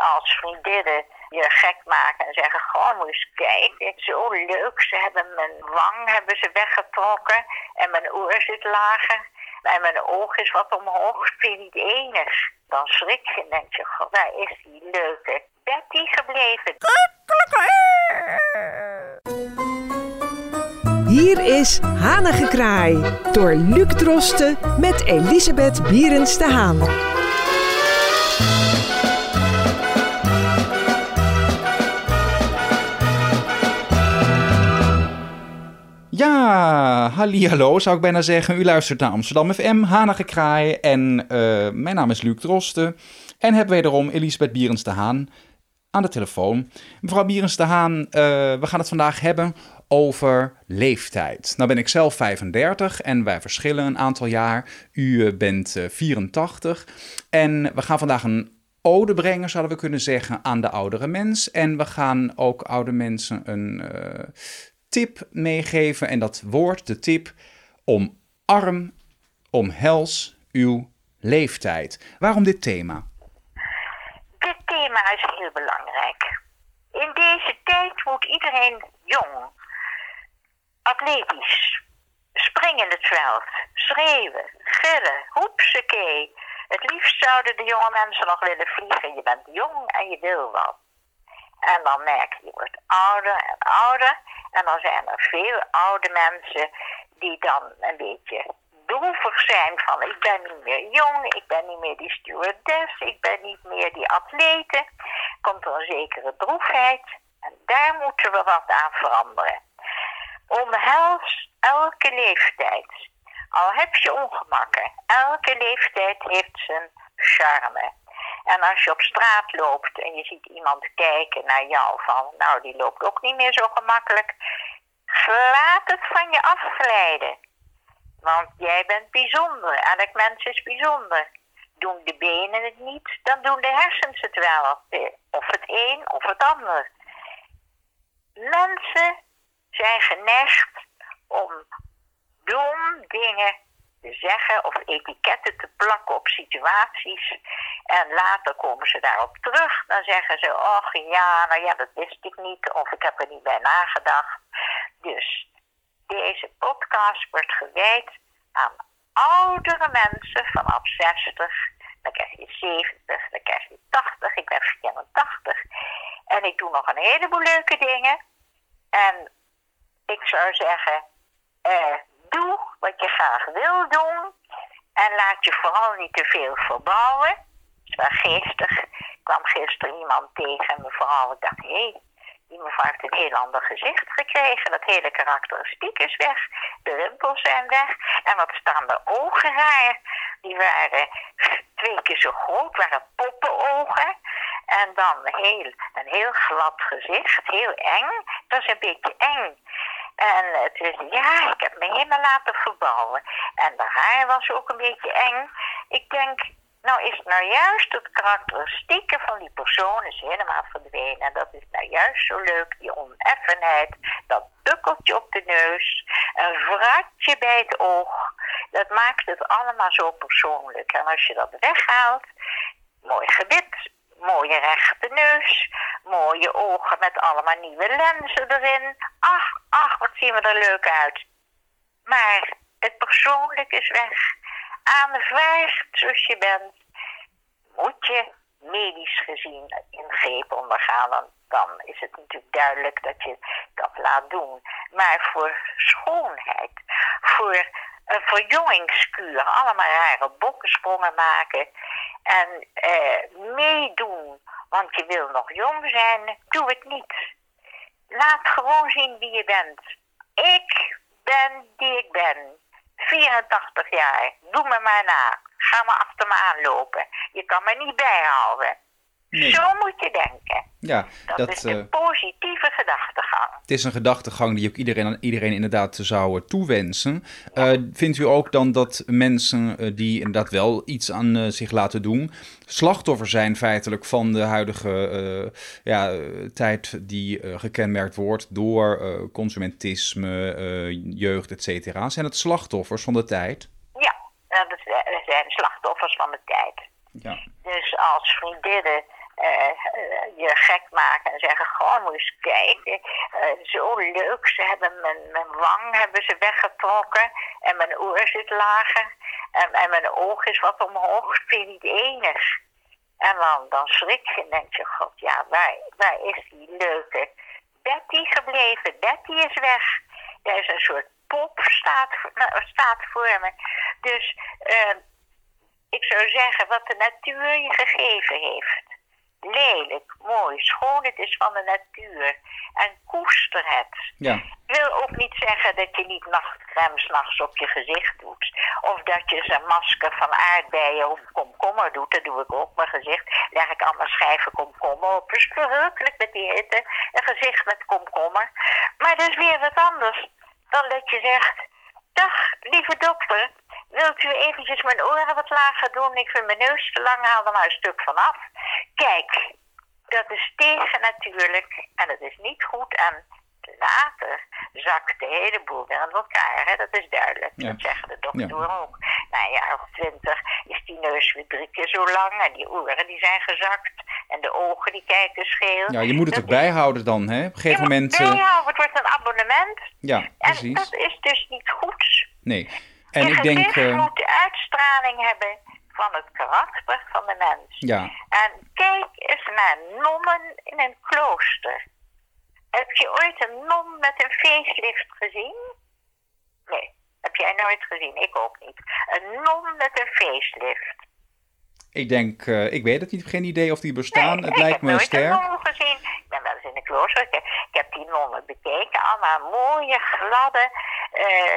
als vriendinnen je gek maken en zeggen, gewoon moet eens kijken, zo leuk, ze hebben mijn wang hebben ze weggetrokken en mijn oor zit lager en mijn oog is wat omhoog, vind je niet enig. Dan schrik je en denk je, god, daar is die leuke Betty gebleven. Hier is Hanengekraai door Luc Drosten met Elisabeth Bierens de Haan. Ja, hallo zou ik bijna zeggen. U luistert naar Amsterdam FM, Hanige Kraai. En uh, mijn naam is Luc Drosten. En hebben wederom Elisabeth Bierens de Haan aan de telefoon. Mevrouw Bierens de Haan, uh, we gaan het vandaag hebben over leeftijd. Nou ben ik zelf 35 en wij verschillen een aantal jaar. U bent 84. En we gaan vandaag een ode brengen, zouden we kunnen zeggen, aan de oudere mens. En we gaan ook oude mensen een tip meegeven. En dat woord, de tip, omarm, omhels uw leeftijd. Waarom dit thema? Dit thema is heel belangrijk. In deze tijd moet iedereen jong, atletisch, springen in het veld, schreeuwen, gillen, hoepsakee. Het liefst zouden de jonge mensen nog willen vliegen. Je bent jong en je wil wat. En dan merk je, je wordt ouder en ouder. En dan zijn er veel oude mensen die dan een beetje droevig zijn van ik ben niet meer jong, ik ben niet meer die stewardess, ik ben niet meer die atlete. Komt er een zekere droefheid en daar moeten we wat aan veranderen. Omhels elke leeftijd. Al heb je ongemakken, elke leeftijd heeft zijn charme. En als je op straat loopt en je ziet iemand kijken naar jou van, nou die loopt ook niet meer zo gemakkelijk, laat het van je afglijden. Want jij bent bijzonder, elk mens is bijzonder. Doen de benen het niet, dan doen de hersens het wel. Of het een of het ander. Mensen zijn geneigd om dom dingen te zeggen of etiketten te plakken op situaties. En later komen ze daarop terug. Dan zeggen ze, och ja, nou ja, dat wist ik niet. Of ik heb er niet bij nagedacht. Dus deze podcast wordt gewijd aan oudere mensen vanaf 60. Dan krijg je 70, dan krijg je 80. Ik ben 84. En ik doe nog een heleboel leuke dingen. En ik zou zeggen, eh, doe wat je graag wil doen. En laat je vooral niet te veel verbouwen. Ik kwam gisteren iemand tegen, mevrouw. Ik dacht, hé, die mevrouw heeft een heel ander gezicht gekregen. Dat hele karakteristiek is weg. De rimpels zijn weg. En wat staan de ogen raar. Die waren twee keer zo groot, waren poppenogen. En dan heel, een heel glad gezicht, heel eng. Dat is een beetje eng. En is, ja, ik heb me helemaal laten verbouwen. En de haar was ook een beetje eng. Ik denk, nou is nou juist het karakteristieke van die persoon is helemaal verdwenen. En dat is nou juist zo leuk, die oneffenheid, dat bukkeltje op de neus, een vratje bij het oog. Dat maakt het allemaal zo persoonlijk. En als je dat weghaalt, mooi gebit, mooie rechte neus, mooie ogen met allemaal nieuwe lenzen erin. Ach, ach, wat zien we er leuk uit. Maar het persoonlijk is weg. Aanvaard zoals je bent, moet je medisch gezien ingreep ondergaan. Dan, dan is het natuurlijk duidelijk dat je dat laat doen. Maar voor schoonheid, voor een verjongingskuur, allemaal rare bokkensprongen maken en eh, meedoen, want je wil nog jong zijn, doe het niet. Laat gewoon zien wie je bent. Ik ben die ik ben. 84 jaar. Doe me maar na. Ga maar achter me aanlopen. Je kan me niet bijhouden. Zo moet je denken. Ja, dat, dat is een uh, positieve. Het is een gedachtegang die ook iedereen, iedereen inderdaad zou toewensen. Ja. Uh, vindt u ook dan dat mensen uh, die inderdaad wel iets aan zich laten doen, slachtoffer zijn feitelijk van de huidige ja, tijd die gekenmerkt wordt door consumentisme, jeugd, et cetera? Zijn het slachtoffers van de tijd? Ja, dat zijn slachtoffers van de tijd. Ja. Dus als vriendinnen uh, je gek maken en zeggen, gewoon moet eens kijken, zo leuk, ze hebben mijn, wang hebben ze weggetrokken en mijn oor zit lager en, en mijn oog is wat omhoog, ik vind niet enig. En dan, dan schrik je en denk je, god ja, waar, waar is die leuke Betty gebleven? Betty is weg. Er is een soort pop staat, nou, staat voor me. Dus uh, ik zou zeggen, wat de natuur je gegeven heeft. Lelijk, mooi, schoon, het is van de natuur. En koester het. Ja. Wil ook niet zeggen dat je niet nachtcrème s'nachts op je gezicht doet. Of dat je een masker van aardbeien of komkommer doet. Dat doe ik ook. Mijn gezicht leg ik allemaal schijven komkommer op. Dus verrukkelijk met die hitte. Een gezicht met komkommer. Maar dat is weer wat anders dan dat je zegt... Dag, lieve dokter, wilt u eventjes mijn oren wat lager doen? Ik vind mijn neus te lang, haal er maar een stuk vanaf. Kijk, dat is tegen natuurlijk en het is niet goed. En later zakt de hele boel weer aan elkaar. Hè? Dat is duidelijk. Ja. Dat zeggen de doktoren Ja. ook. Na een jaar of twintig is die neus weer drie keer zo lang. En die oren die zijn gezakt. En de ogen die kijken scheel. Ja, je moet het ook bijhouden dan, hè? Op een gegeven Je moment... eh, bijhouden, het wordt een abonnement. ja, En precies. dat is dus niet goed. Nee. En je ik denk... gezicht eh, moet de uitstraling hebben van het karakter van de mens. ja, En kijk eens naar nonnen in een klooster. Heb je ooit een non met een facelift gezien? Nee, heb jij nooit gezien. Ik ook niet. Een non met een facelift. Ik denk... eh, ik weet het niet, geen idee of die bestaan. Nee, het ik lijkt heb me nooit sterk. een non gezien. Ik ben wel eens in een klooster. Ik, ik heb die nonnen bekeken. Allemaal mooie, gladde, eh,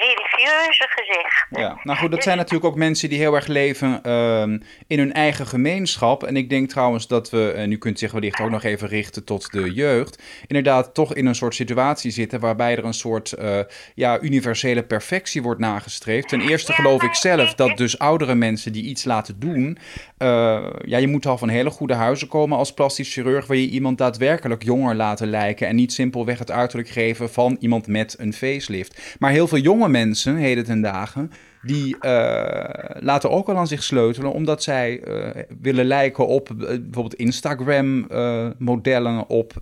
religieuze gezichten. Ja, nou goed, dat Dus- zijn natuurlijk ook mensen die heel erg leven ehm, in hun eigen gemeenschap. En ik denk trouwens dat we, en u kunt zich wellicht ook nog even richten tot de jeugd, inderdaad toch in een soort situatie zitten waarbij er een soort eh, ja, universele perfectie wordt nagestreefd. Ten eerste geloof ik zelf dat dus oudere mensen die iets laten doen, eh, ja, je moet al van hele goede huizen komen als plastisch chirurg, waar je iemand daadwerkelijk jonger laten lijken en niet simpelweg het uiterlijk geven van iemand met een facelift. Maar heel veel jonge mensen, heden ten dagen, die eh, laten ook al aan zich sleutelen, omdat zij eh, willen lijken op eh, bijvoorbeeld Instagram-modellen, op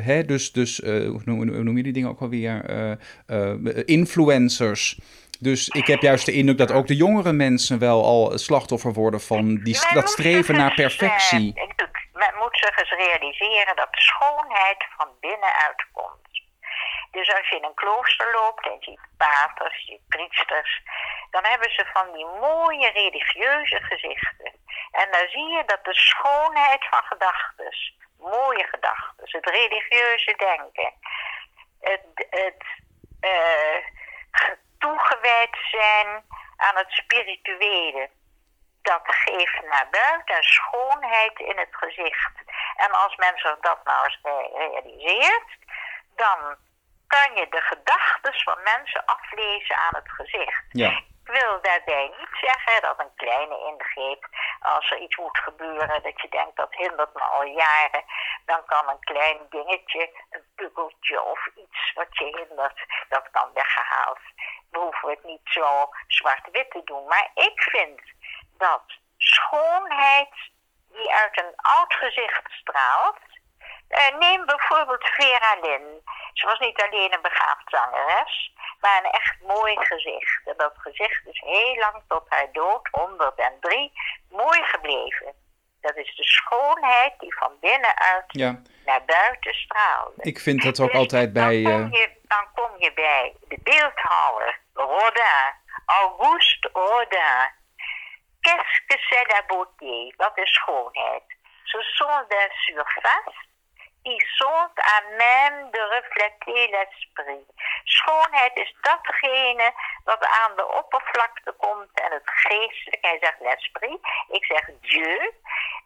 hè, dus, dus hoe, noem, hoe noem je die dingen ook alweer? Influencers. Dus ik heb juist de indruk dat ook de jongere mensen wel al slachtoffer worden van die, Men dat streven naar eens, perfectie. ik doe- men moet zich eens realiseren dat schoonheid van binnenuit komt. Dus als je in een klooster loopt en ziet paters, je priesters, dan hebben ze van die mooie religieuze gezichten. En dan zie je dat de schoonheid van gedachten, mooie gedachten, het religieuze denken, het, het eh, toegewijd zijn aan het spirituele, dat geeft naar buiten schoonheid in het gezicht. En als men zich dat nou eens re- realiseert, dan kan je de gedachten van mensen aflezen aan het gezicht. Ja. Ik wil daarbij niet zeggen dat een kleine ingreep, als er iets moet gebeuren dat je denkt dat hindert me al jaren, dan kan een klein dingetje, een pukkeltje of iets wat je hindert, dat kan weggehaald. We hoeven het niet zo zwart-wit te doen. Maar ik vind dat schoonheid die uit een oud gezicht straalt. Eh, neem bijvoorbeeld Vera Lynn. Ze was niet alleen een begaafd zangeres, maar een echt mooi gezicht. En dat gezicht is heel lang tot haar dood, 103, mooi gebleven. Dat is de schoonheid die van binnenuit Ja, naar buiten straalde. ik vind dat ook Dus altijd bij... Dan eh, kom, je, dan kom je bij de beeldhouwer Rodin, Auguste Rodin. Qu'est-ce que c'est la beauté? Wat is schoonheid? Ce sont des surfaces qui sont à même de refléter l'esprit. Schoonheid is datgene wat aan de oppervlakte komt en het geestelijke. Hij zegt l'esprit, ik zeg Dieu.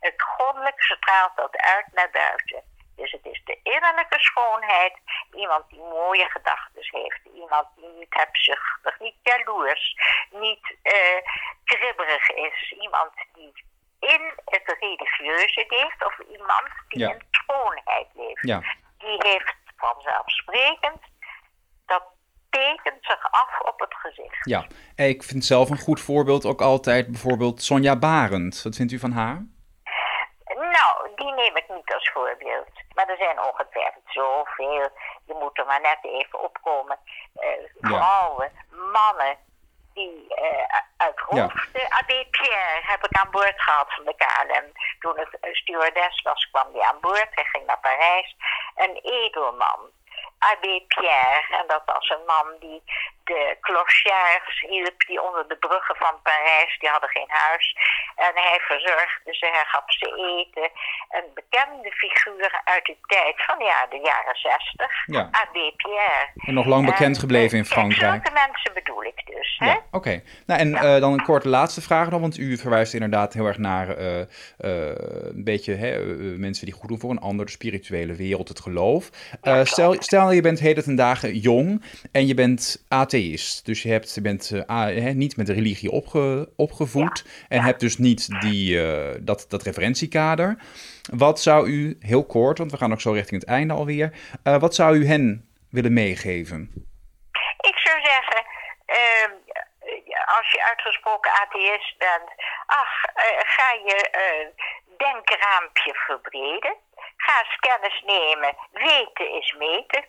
Het goddelijk straalt dat uit naar buiten. Dus het is de innerlijke schoonheid. Iemand die mooie gedachten heeft. Iemand die niet hebzuchtig, niet jaloers, niet eh kribberig is. Iemand die in het religieuze leeft of iemand die Ja. in. Ja, Die heeft vanzelfsprekend, dat tekent zich af op het gezicht. ja. En ik vind zelf een goed voorbeeld ook altijd bijvoorbeeld Sonja Barend. Wat vindt u van haar? Nou, die neem ik niet als voorbeeld. Maar er zijn ongetwijfeld zoveel. Je moet er maar net even opkomen. Uh, vrouwen, mannen, die uh, uit hoofden. Ja. Pierre heb ik aan boord gehad van de KLM. Toen ik stewardess was, kwam die aan boord. Hij ging naar Parijs. Een edelman. Abbé Pierre. En dat was een man die de clochards hielp die onder de bruggen van Parijs, die hadden geen huis. En hij verzorgde ze, hij gaf ze eten. Een bekende figuur uit de tijd van ja, de jaren zestig. Ja. Abbé Pierre. En nog lang bekend gebleven in Frankrijk. Zulke mensen bedoel ik dus. Ja, oké. Nou, en uh, dan een korte laatste vraag nog, want u verwijst inderdaad heel erg naar uh, uh, een beetje hè, mensen die goed doen voor een ander, de spirituele wereld, het geloof. stel, stel, je bent heden ten dagen jong en je bent atheïst dus je, hebt, je bent uh, niet met de religie opge, opgevoed en hebt dus niet die, uh, dat, dat referentiekader. Wat zou u, heel kort, want we gaan ook zo richting het einde alweer, uh, wat zou u hen willen meegeven? Ik zou zeggen, ehm, als je uitgesproken atheïst bent, ach, ga je denkraampje verbreden. Ga eens kennis nemen. Weten is meten.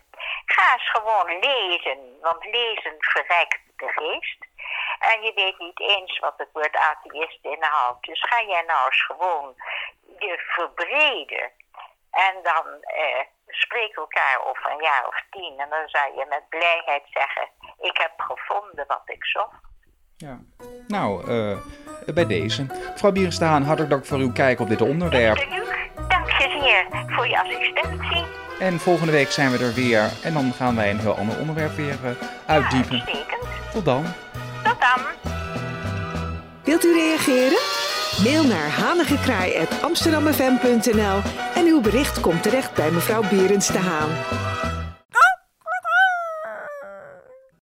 Ga eens gewoon lezen, want lezen verrijkt de geest. En je weet niet eens wat het woord atheïst inhoudt. Dus ga jij nou eens gewoon je verbreden. En dan eh, spreek elkaar over een jaar of tien. En dan zou je met blijheid zeggen: Ik heb gevonden wat ik zocht. Ja, nou, uh, bij deze. Mevrouw Bierenstaan, hartelijk dank voor uw kijk op dit onderwerp. Voor je assistentie. En volgende week zijn we er weer. En dan gaan wij een heel ander onderwerp weer uh, uitdiepen. Ja, Tot dan. Tot dan. Wilt u reageren? Mail naar hanigekraai.amsterdammefm.nl en uw bericht komt terecht bij mevrouw Berends de Haan.